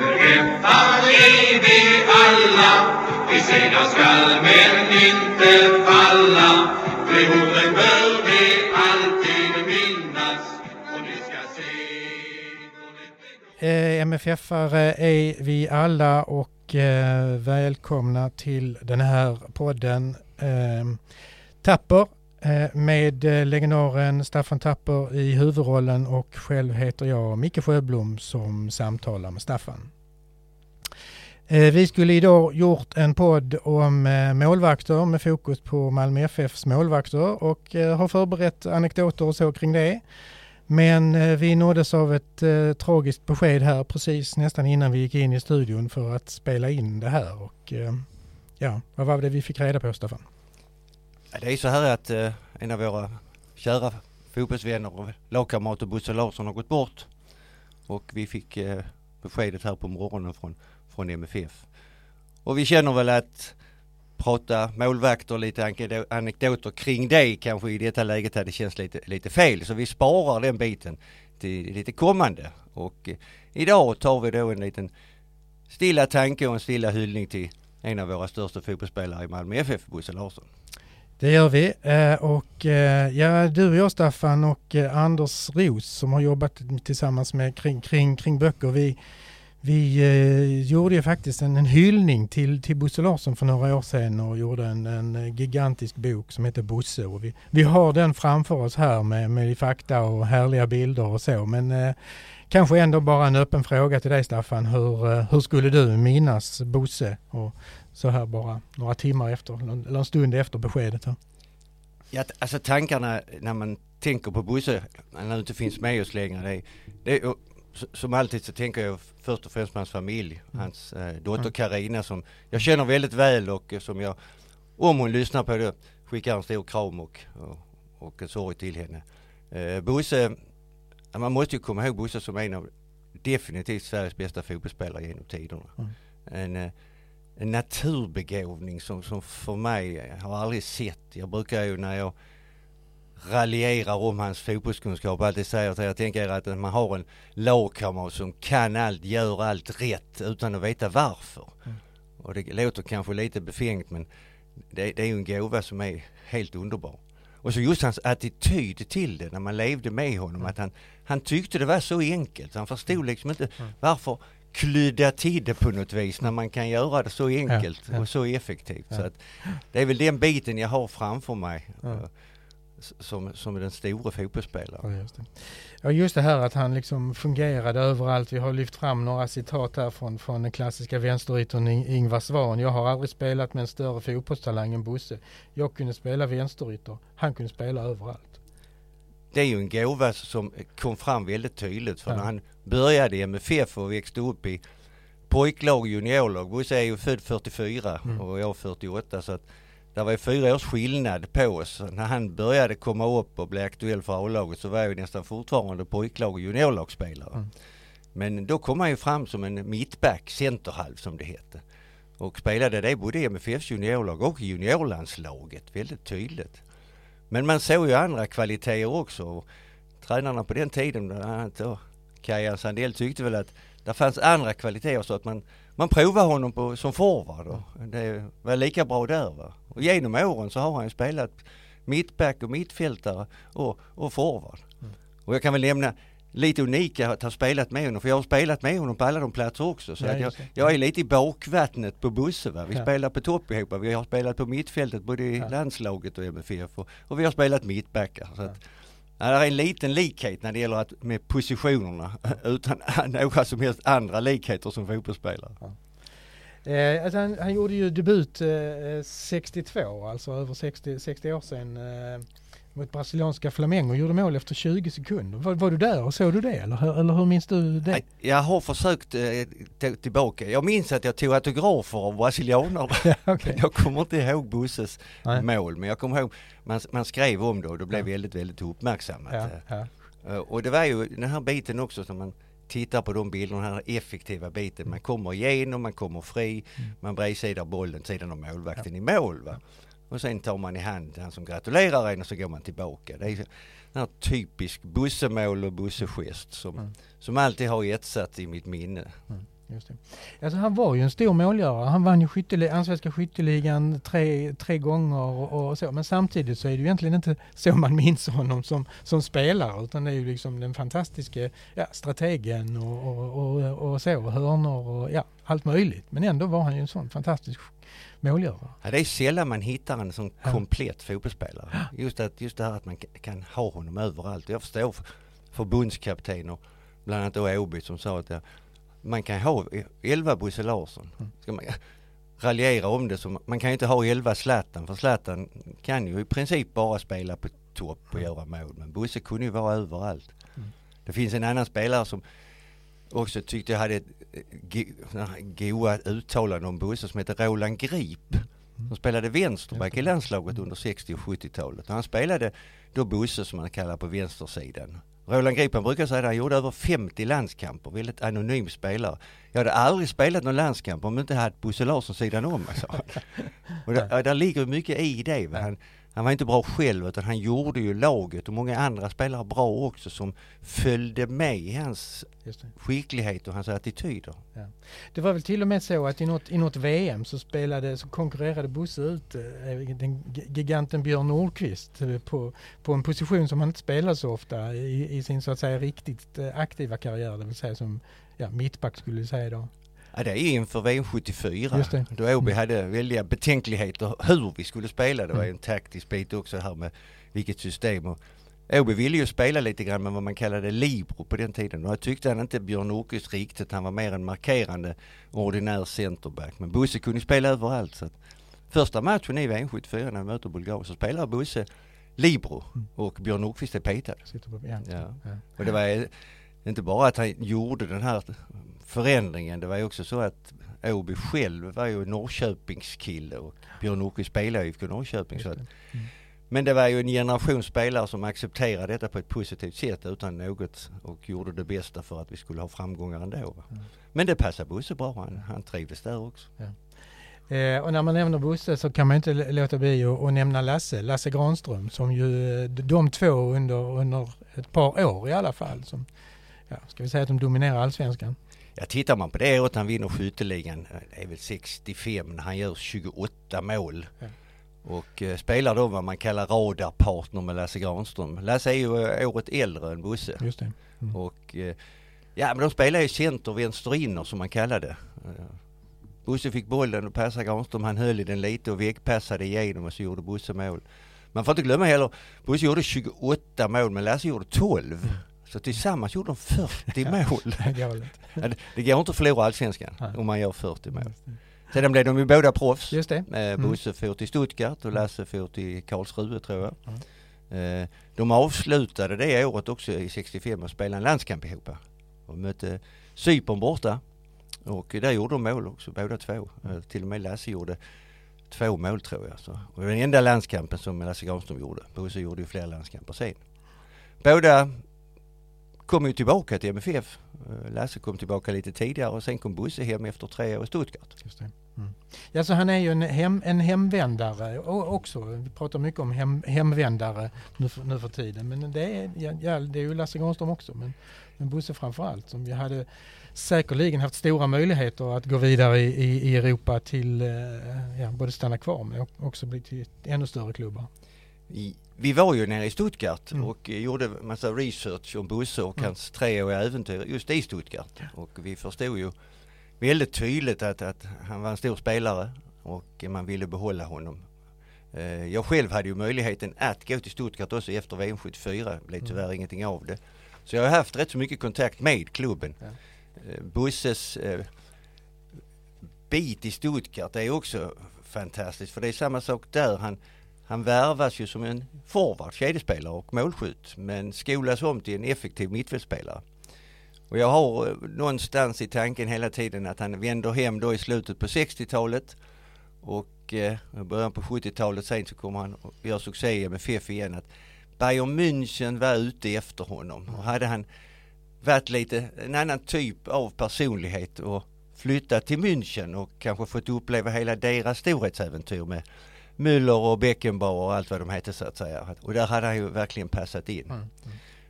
MFF-are är vi alla. Vi segrar skall men inte falla. Det orden bör vi alltid minnas. Och ni ska se Eh, MFF-are är vi alla och eh, välkomna till den här podden. Eh, Tapper Eh, med eh, legendaren Staffan Tapper i huvudrollen och själv heter jag Micke Sjöblom som samtalar med Staffan. Eh, vi skulle idag gjort en podd om målvakter med fokus på Malmö FFs målvakter och har förberett anekdoter och så kring det. Men vi nåddes av ett tragiskt besked här precis nästan innan vi gick in i studion för att spela in det här. Och, ja, vad var det vi fick reda på Staffan? Det är så här att eh, en av våra kära fotbollsvänner och lagkamrater Bosse Larsson har gått bort. Och vi fick eh, beskedet här på morgonen från, från MFF. Och vi känner väl att prata målvakter och lite anekdoter kring det kanske i detta läget hade känts lite, lite fel. Så vi sparar den biten till lite kommande. Och eh, idag tar vi då en liten stilla tanke och en stilla hyllning till en av våra största fotbollsspelare i Malmö FF, Bosse Larsson. Det gör vi. Eh, och eh, ja, du och jag Staffan och eh, Anders Ros som har jobbat tillsammans med kring, kring, kring böcker. Vi, vi gjorde ju faktiskt en, en hyllning till, till Bosse Larsson för några år sedan och gjorde en, en gigantisk bok som heter Bosse. Och vi, vi har den framför oss här med, med fakta och härliga bilder och så. Men eh, kanske ändå bara en öppen fråga till dig Staffan. Hur, eh, hur skulle du minnas Bosse? Och så här bara några timmar efter, eller en stund efter beskedet. Här. Ja, alltså tankarna när man tänker på Bosse, när han inte finns med oss längre, det, det, och som alltid så tänker jag först och främst på hans familj, hans eh, dotter Karina som jag känner väldigt väl och eh, som jag, om hon lyssnar på det, skickar en stor kram och, och, och en sorg till henne. Eh, Bosse, man måste ju komma ihåg Bosse som en av definitivt Sveriges bästa fotbollsspelare genom tiderna. Mm. En, eh, en naturbegåvning som, som för mig jag har aldrig sett. Jag brukar ju när jag raljerar om hans fotbollskunskap alltid säger till er, tänk er att man har en lagkamrat som kan allt, gör allt rätt utan att veta varför. Mm. Och det låter kanske lite befängt men det, det är ju en gåva som är helt underbar. Och så just hans attityd till det när man levde med honom. Att han, han tyckte det var så enkelt. Han förstod liksom inte Mm. varför klydda till det på något vis när man kan göra det så enkelt ja. och så effektivt. Ja. Så att det är väl den biten jag har framför mig Ja. Som, som den stora fotbollsspelaren. Ja, just det. Ja, just det här att han liksom fungerade överallt. Vi har lyft fram några citat här från, från den klassiska vänsteryttern In- Ingvar Svan. Jag har aldrig spelat med en större fotbollstalang än Bosse. Jag kunde spela vänsterytter. Han kunde spela överallt. Det är ju en gåva som kom fram väldigt tydligt för Ja. när han började i MFF och växte upp i pojklag och juniorlag. Bosse är ju född 44 Mm. och jag 48 så att det var ju fyra års skillnad på oss. När han började komma upp och bli aktuell för A-laget så var jag ju nästan fortfarande pojklag och juniorlagsspelare. Mm. Men då kom han ju fram som en mittback, centerhalv som det hette. Och spelade det både i MFFs juniorlag och juniorlandslaget väldigt tydligt. Men man såg ju andra kvaliteter också. Tränarna på den tiden, bland annat då Kaja Sandell, tyckte väl att det fanns andra kvaliteter så att man, man provade honom på, som forward och det var lika bra där. Va? Och genom åren så har han spelat mittback och mittfältare och, och forward. Mm. Och jag kan väl nämna lite unika att ha spelat med honom, för jag har spelat med honom på alla de platser också. Så Ja, jag, jag är lite i bakvattnet på Bosse. Va? Vi Ja. spelar på topp ihop. Vi har spelat på mittfältet både i Ja. landslaget och MFF och, och vi har spelat mittbackar. Så att, ja, det är en liten likhet när det gäller att, med positionerna utan några som helst andra likheter som fotbollsspelare. Eh, alltså han, han gjorde ju debut eh, 62, alltså över 60, 60 år sedan. Eh, mot brasilianska Flamengo gjorde mål efter 20 sekunder. Var, var du där och såg du det eller, hur- eller hur minns du det? Jag har försökt eh, ta tillbaka. Jag minns att jag tog autografer av brasilianerna. Ja, okej. Jag kommer inte ihåg Busses Nej. mål men jag kommer ihåg man, man skrev om det och det blev Ja. väldigt, väldigt uppmärksammat. Ja, Eh, ja. Eh, Och det var ju den här biten också som man tittar på de bilderna, den här effektiva biten. Man kommer igenom, man kommer fri, Mm. man bredsidar bollen sidan om målvakten i mål. Va? Och sen tar man i hand han som gratulerar en och så går man tillbaka. Det är den här typisk bussemål och bussegest som, Mm. som alltid har etsat i mitt minne. Mm. Just det. Alltså han var ju en stor målgörare. Han vann ju skytteli- allsvenska skytteligan tre, tre gånger och, och så. Men samtidigt så är det ju egentligen inte så man minns honom som, som spelare utan det är ju liksom den fantastiska ja, strategen och, och, och, och så, hörnor och ja, allt möjligt. Men ändå var han ju en sån fantastisk målgörare. Ja, det är sällan man hittar en sån Ja. komplett fotbollsspelare. Just, att, just det här att man kan- ha honom överallt. Jag förstår för- förbundskapten och bland annat då Åby som sa att ja, man kan ha 11 Bosse Larsson. Mm. Ska man raljera om det så man kan ju inte ha 11 Zlatan för Zlatan kan ju i princip bara spela på topp och göra mål. Men Bosse kunde ju vara överallt. Mm. Det finns en annan spelare som också tyckte jag hade ett eh, goa uttalanden om Bosse som heter Roland Grip. Som spelade vänsterback i landslaget under 60 och 70-talet. Och han spelade då Bosse som man kallar på vänstersidan. Roland Grip han brukar säga att han gjorde över 50 landskamper, väldigt anonym spelare. Jag hade aldrig spelat någon landskamp om jag inte hade Bosse Larsson sidan om mig, sa han. Och där, där ligger mycket i det. Han, han var inte bra själv utan han gjorde ju laget och många andra spelare bra också som följde med i hans skicklighet och hans attityder. Det var väl till och med så att i något, i något VM så spelade, så konkurrerade Bosse ut eh, den g- giganten Björn Nordqvist eh, på, på en position som han inte spelade så ofta i, i sin så att säga riktigt eh, aktiva karriär, det vill säga som ja, mittback skulle vi säga då. Ja, det är inför VM 74 Just det. då Åby Mm. hade väldiga betänkligheter hur vi skulle spela. Det var ju Mm. en taktisk bit också här med vilket system. Och Åby ville ju spela lite grann med vad man kallade libero på den tiden. Och jag tyckte han inte Björn Nordqvist riktigt. Han var mer en markerande ordinär centerback. Men Bosse kunde spela överallt. Så första matchen i VM 74 när vi möter Bulgarien så spelar Bosse libero Mm. och Björn Nordqvist är petad. Ja. Och det var inte bara att han gjorde den här förändringen. Det var ju också så att Åby själv var ju Norrköpingskille och Björn Nordqvist spelade i IFK Norrköping. Så att. Mm. men det var ju en generation spelare som accepterade detta på ett positivt sätt utan något och gjorde det bästa för att vi skulle ha framgångar ändå. va. Mm. Men det passade Bosse bra. Han, han trivdes där också. Eh, och när man nämner Bosse så kan man inte låta bli att, att nämna Lasse, Lasse Granström som ju eh, de två under, under ett par år i alla fall som, ja, ska vi säga att de dominerar allsvenskan. Ja, tittar man på det året han vinner skytteligan, eh, det är väl 65 när han gör 28 mål. Ja. Och eh, spelar då vad man kallar radarpartner med Lasse Granström. Lasse är ju eh, året äldre än Bosse. Just det. Mm. Och eh, ja, men de spelar ju center vänsterinner som man kallar det. Eh, Bosse fick bollen och passade Granström. Han höll i den lite och väggpassade igenom och så gjorde Bosse mål. Man får inte glömma heller, Bosse gjorde 28 mål men Lasse gjorde 12. Så tillsammans gjorde de 40 mål. Det, det går inte att förlora allsvenskan Nej. om man gör 40 mål. Sedan blev de ju båda proffs. Just det. Eh, Bosse for till Stuttgart och Mm. Lasse for till Karlsruhe tror jag. Eh, de avslutade det året också i 65 och spelade en landskamp ihop. Och mötte Cypern borta. Och där gjorde de mål också båda två. Eh, till och med Lasse gjorde två mål tror jag. Så. Och det var den enda landskampen som Lasse Granström gjorde. Bosse gjorde ju fler landskamper sen. Båda kom ju tillbaka till MFF. Eh, Lasse kom tillbaka lite tidigare och sen kom Bosse hem efter tre år i Stuttgart. Just det. Mm. Ja, så han är ju en, hem, en hemvändare också. Vi pratar mycket om hem, hemvändare nu för, nu för tiden. Men det är, ja, det är ju Lasse Granström också. Men, men Bosse framför allt som vi hade säkerligen haft stora möjligheter att gå vidare i, i, i Europa till eh, ja, både stanna kvar men också bli till ännu större klubbar. I, vi var ju nere i Stuttgart Mm. och gjorde massa research om Bosse och Mm. hans treåriga äventyr just i Stuttgart. Och vi förstod ju väldigt tydligt att, att han var en stor spelare och man ville behålla honom. Eh, Jag själv hade ju möjligheten att gå till Stuttgart också efter VM 74. Det blev tyvärr ingenting av det. Så jag har haft rätt så mycket kontakt med klubben. Ja. Eh, Bosses eh, bit i Stuttgart är också fantastiskt för det är samma sak där. Han, han värvas ju som en forward, kedjespelare och målskytt men skolas om till en effektiv mittfältspelare. Och jag har eh, någonstans i tanken hela tiden att han vänder hem då i slutet på 60-talet och eh, i början på 70-talet sen så kommer han och gör succé i MFF igen. Att Bayern München var ute efter honom och hade han varit lite en annan typ av personlighet och flyttat till München och kanske fått uppleva hela deras storhetsäventyr med Müller och Beckenbauer och allt vad de hette så att säga. Och där hade han ju verkligen passat in. Mm.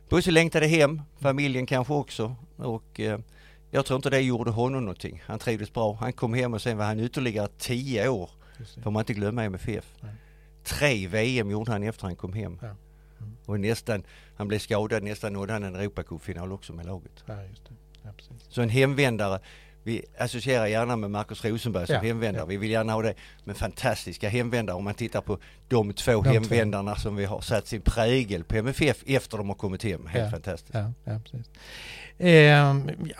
Bosse längtade hem, familjen kanske också och eh, Jag tror inte det gjorde honom någonting. Han trivdes bra. Han kom hem och sen var han ytterligare tio år. Får man inte glömma MFF. Nej. Tre VM gjorde han efter han kom hem. Ja. Mm. Och nästan, han blev skadad, nästan nådde han en Europacupfinal också med laget. Ja, just det. Ja. Så en hemvändare, vi associerar gärna med Marcus Rosenberg som Ja, hemvändare. ja. Vi vill gärna ha det. Men fantastiska hemvändare om man tittar på de två De två. hemvändarna som vi har satt sin prägel på MFF efter de har kommit hem. Helt Ja. fantastiskt. Eh,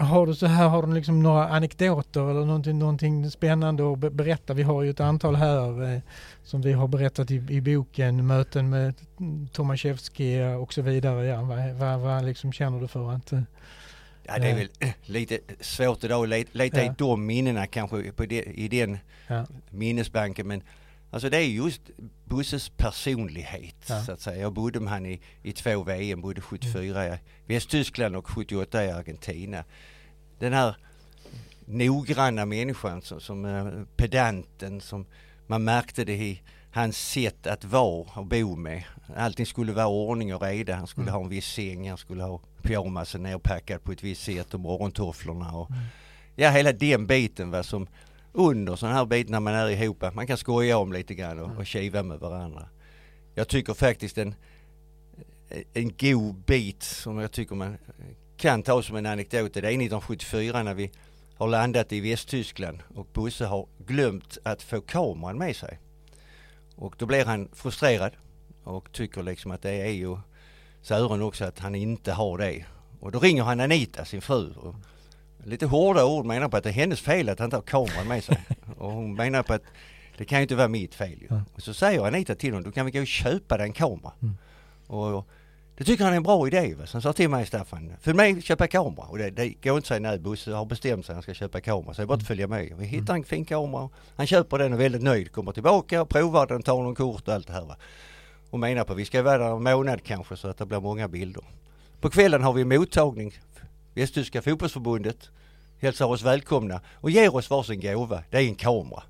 har du så här, har du liksom några anekdoter eller någonting, någonting spännande att be- berätta? Vi har ju ett antal här eh, som vi har berättat i, i boken, möten med Tomaszewski och så vidare. Ja, vad, vad, vad liksom känner du för att... Eh, Ja, det är väl eh, lite svårt idag att le- leta Ja. i de minnena kanske på det, i den ja, minnesbanken. Men alltså det är just Busses personlighet Ja. så att säga. Jag bodde med han i, i två VM, både 74 i Västtyskland och 78 i Argentina. Den här noggranna människan som, som eh, pedanten som man märkte det i hans sätt att vara och bo med. Allting skulle vara ordning och reda. Han skulle Mm. ha en viss säng, han skulle ha pyjamasen nerpackad på ett visst sätt och morgontofflorna och Mm. ja hela den biten var som under sån här bit när man är ihop. Man kan skoja om lite grann och, och kiva med varandra. Jag tycker faktiskt en, en god bit som jag tycker man kan ta som en anekdot. Det är 1974 när vi har landat i Västtyskland och Bosse har glömt att få kameran med sig. Och då blir han frustrerad och tycker liksom att det är ju Sören också att han inte har det. Och då ringer han Anita, sin fru. Och lite hårda ord menar på att det är hennes fel att han inte har kameran med sig. Och hon menar på att det kan ju inte vara mitt fel ju. Ja. Och så säger Anita till honom, du kan väl gå och köpa dig en kamera. Mm. Och det tycker han är en bra idé. Va? Så han sa till mig, Staffan, följ med och köpa kamera. Och det, det går inte att säga nej, Bosse har bestämt sig att han ska köpa kamera. Så det är bara att följa med. Vi hittar en fin kamera. Han köper den och är väldigt nöjd. Kommer tillbaka och provar den, tar någon kort och allt det här. Va? Och menar på, vi ska vara där en månad kanske så att det blir många bilder. På kvällen har vi mottagning. Västtyska fotbollsförbundet hälsar oss välkomna och ger oss varsin gåva. Det är en kamera.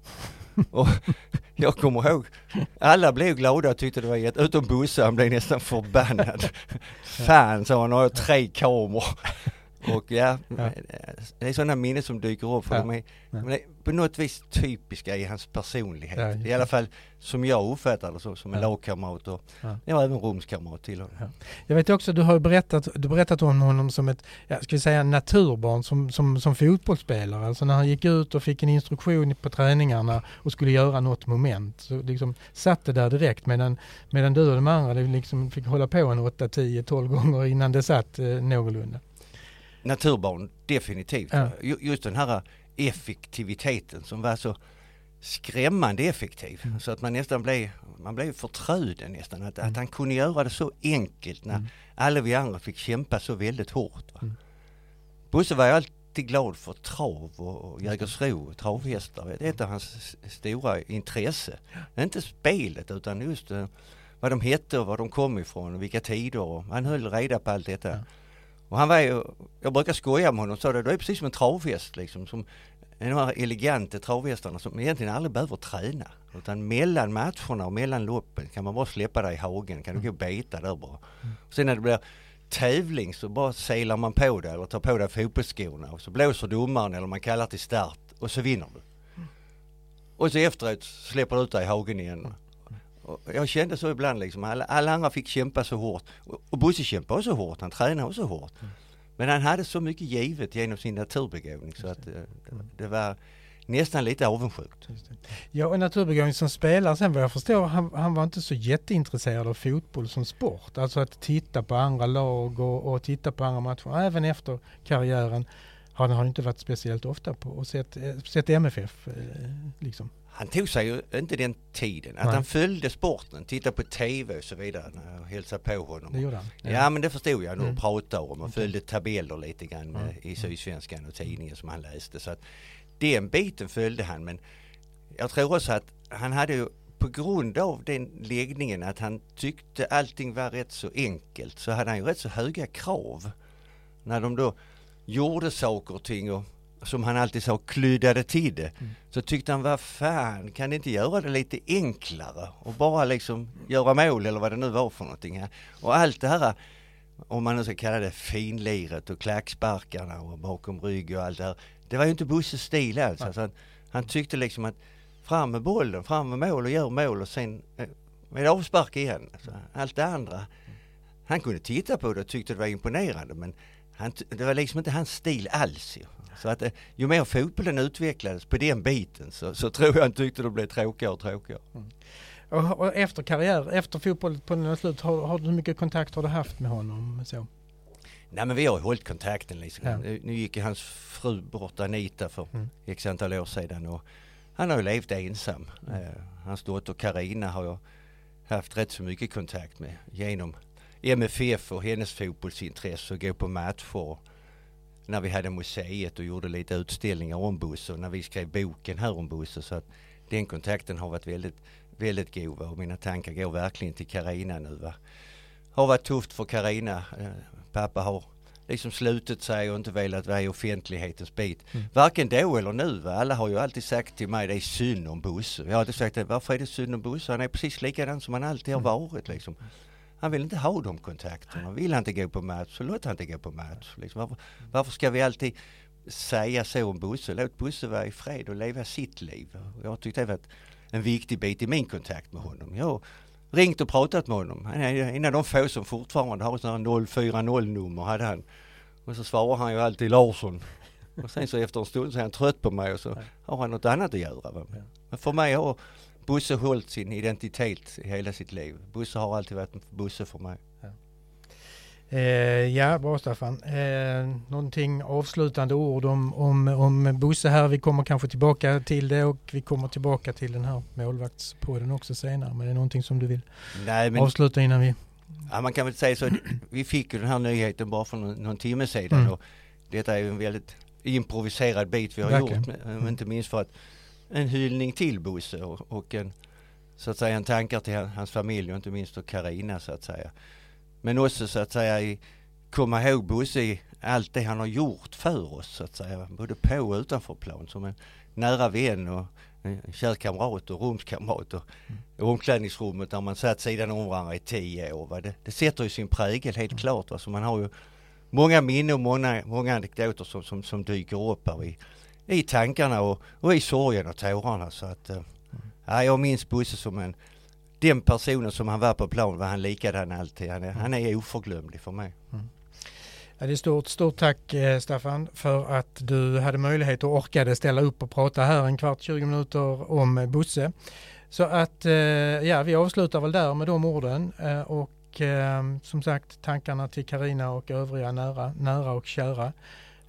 och jag kommer ihåg, alla blev glada och tyckte det var jätte... Utom Bosse, han blev nästan förbannad. Fan, sa han, har jag tre kameror. Och ja, Ja. det är sådana minnen som dyker upp för Ja. de är, det är på något vis typiska i hans personlighet. Ja, I alla fall som jag uppfattar det så, som en lagkamrat och Ja. även rumskamrat till honom. Ja. Jag vet också, du har berättat, du berättat om honom som ett, ja, ska vi säga naturbarn som, som, som fotbollsspelare. Alltså när han gick ut och fick en instruktion på träningarna och skulle göra något moment. Så liksom satt det där direkt medan, medan du och de andra liksom fick hålla på en 8, 10, 12 gånger innan det satt eh, någorlunda. Naturbarn, definitivt. Ja. Ju- Just den här effektiviteten som var så skrämmande effektiv. Mm. Så att man nästan blev, man blev förtröden nästan. Att, att han kunde göra det så enkelt när Mm. alla vi andra fick kämpa så väldigt hårt. Va? Mm. Bosse var ju alltid glad för trav och, och Jägersro och travhästar. Det är hans stora intresse. Inte spelet utan just eh, vad de hette och var de kom ifrån och vilka tider. Och han höll reda på allt detta. Och han var ju, jag brukar skoja med honom och sa det, du är precis som en travhäst liksom. Som de här eleganta travhästarna som egentligen aldrig behöver träna. Utan mellan matcherna och mellan loppen kan man bara släppa dig i hagen, kan du gå och beta där bara. Och sen när det blir tävling så bara selar man på det eller tar på dig fotbollsskorna och så blåser domaren eller man kallar till start och så vinner du. Och så efteråt släpper du ut dig i hagen igen. Och jag kände så ibland liksom, alla, alla andra fick kämpa så hårt. Och, och Bosse kämpade också hårt, han tränade också hårt. Men han hade så mycket givet genom sin naturbegåvning så att eh, det, det var nästan lite avundsjukt. Ja, och naturbegåvning som spelare sen vad jag förstår, han, han var inte så jätteintresserad av fotboll som sport. Alltså att titta på andra lag och, och titta på andra matcher. Även efter karriären han har inte varit speciellt ofta på och sett, eh, sett MFF. eh, Liksom. Han tog sig ju inte den tiden. Att Nej. han följde sporten, tittade på TV och så vidare när jag hälsade på honom. Det gjorde han. Ja men det förstod jag nog Mm. pratade om och följde tabeller lite grann Mm. i Sydsvenskan och tidningen som han läste. Så att den biten följde han men jag tror också att han hade ju på grund av den läggningen att han tyckte allting var rätt så enkelt så hade han ju rätt så höga krav. När de då gjorde saker och ting och som han alltid sa kryddade till det Mm. så tyckte han vad fan kan ni inte göra det lite enklare och bara liksom göra mål eller vad det nu var för någonting. Och allt det här om man nu ska kalla det finliret och klacksparkarna och bakom rygg och allt det här. Det var ju inte Busses stil alls. Alltså han, han tyckte liksom att fram med bollen, fram med mål och gör mål och sen eh, med avspark igen. Alltså, allt det andra. Han kunde titta på det och tyckte det var imponerande men han, det var liksom inte hans stil alls. Ju. Så att eh, ju mer fotbollen utvecklades på den biten så, så tror jag han tyckte det blev tråkigare och tråkigare. Mm. Och, och, efter karriär, efter fotbollen är slut, har, har, hur mycket kontakt har du haft med honom? Så? Nej men vi har hållit kontakten liksom. Ja. Nu gick ju hans fru bort Anita för mm. x antal år sedan och han har ju levt ensam. Mm. Uh, hans dotter Karina har jag haft rätt så mycket kontakt med genom MFF och hennes fotbollsintresse och gå på matcher. När vi hade museet och gjorde lite utställningar om Bosse och när vi skrev boken här om Bosse så att den kontakten har varit väldigt, väldigt god och mina tankar går verkligen till Karina nu. Va? Har varit tufft för Karina. Eh, pappa har liksom slutit sig och inte velat vara i offentlighetens bit. Mm. Varken då eller nu. Va? Alla har ju alltid sagt till mig det är synd om Bosse. Jag har alltid sagt varför är det synd om Bosse? Han är precis likadan som han alltid har mm. varit. Liksom. Han vill inte ha de kontakterna. Vill han inte gå på match så låt han inte gå på match. Liksom. Varför, varför, ska vi alltid säga så om Bosse? Låt Bosse vara i fred och leva sitt liv. Jag har tyckt det varit en viktig bit i min kontakt med honom. Jag har ringt och pratat med honom. Han är en av de få som fortfarande har ett 040-nummer hade han. Och så svarar han ju alltid Larsson. Och sen så efter en stund så är han trött på mig och så har han något annat att göra. Men för mig har Bosse hållit sin identitet i hela sitt liv. Bosse har alltid varit Bosse för mig. Ja, eh, ja bra Staffan. Eh, någonting avslutande ord om, om, om Bosse här. Vi kommer kanske tillbaka till det och vi kommer tillbaka till den här målvaktspodden också senare. Men det är någonting som du vill Nej, men, avsluta innan vi... Ja man kan väl säga så. Vi fick ju den här nyheten bara för någon, någon timme sedan. Mm. Och detta är ju en väldigt improviserad bit vi har Verkligen. gjort. Men, inte minst för att en hyllning till Bosse och, och en, så att säga, en tankar till hans familj och inte minst till Karina så att säga. Men också så att säga i, komma ihåg Bosse i allt det han har gjort för oss så att säga. Både på och utanför plan som en nära vän och en kär kamrat och rumskamrat och mm. omklädningsrummet där man satt sidan om varandra i tio år. Va? Det, det sätter ju sin prägel helt mm. klart. Va? Så man har ju många minnen och många, många anekdoter som, som, som dyker upp här i, i tankarna och, och i sorgen och tårarna. Så att, eh, ja, jag minns Bosse som en, den personen som han var på plan var han likadan alltid. Han är, han är oförglömlig för mig. Mm. Ja, det är stort, stort tack eh, Staffan för att du hade möjlighet och orkade ställa upp och prata här en kvart, 20 minuter om eh, Bosse. Så att ja, vi avslutar väl där med de orden och som sagt tankarna till Karina och övriga nära, nära och kära.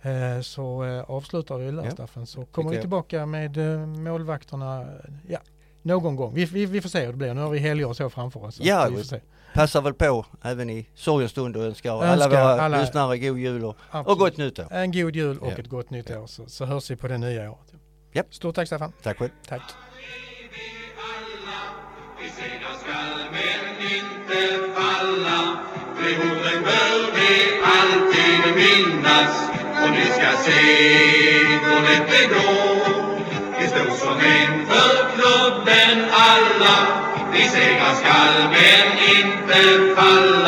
Eh, så eh, avslutar vi där ja. Staffan så kommer vi tillbaka med eh, målvakterna ja, någon gång. Vi, vi, vi får se hur det blir. Nu har vi helger och så framför oss. Ja, vi får se. passar väl på även i sorgens stund och önskar, önskar alla våra alla, lyssnare god jul och, och gott nytt år. En god jul och ja. ett gott nytt år så, så hörs vi på det nya året. Yep. Stort tack Staffan. Tack själv. Tack. Behoven bör Vi ska se då det grå Vi står som en för klubben alla. Vi segrar skall men inte falla.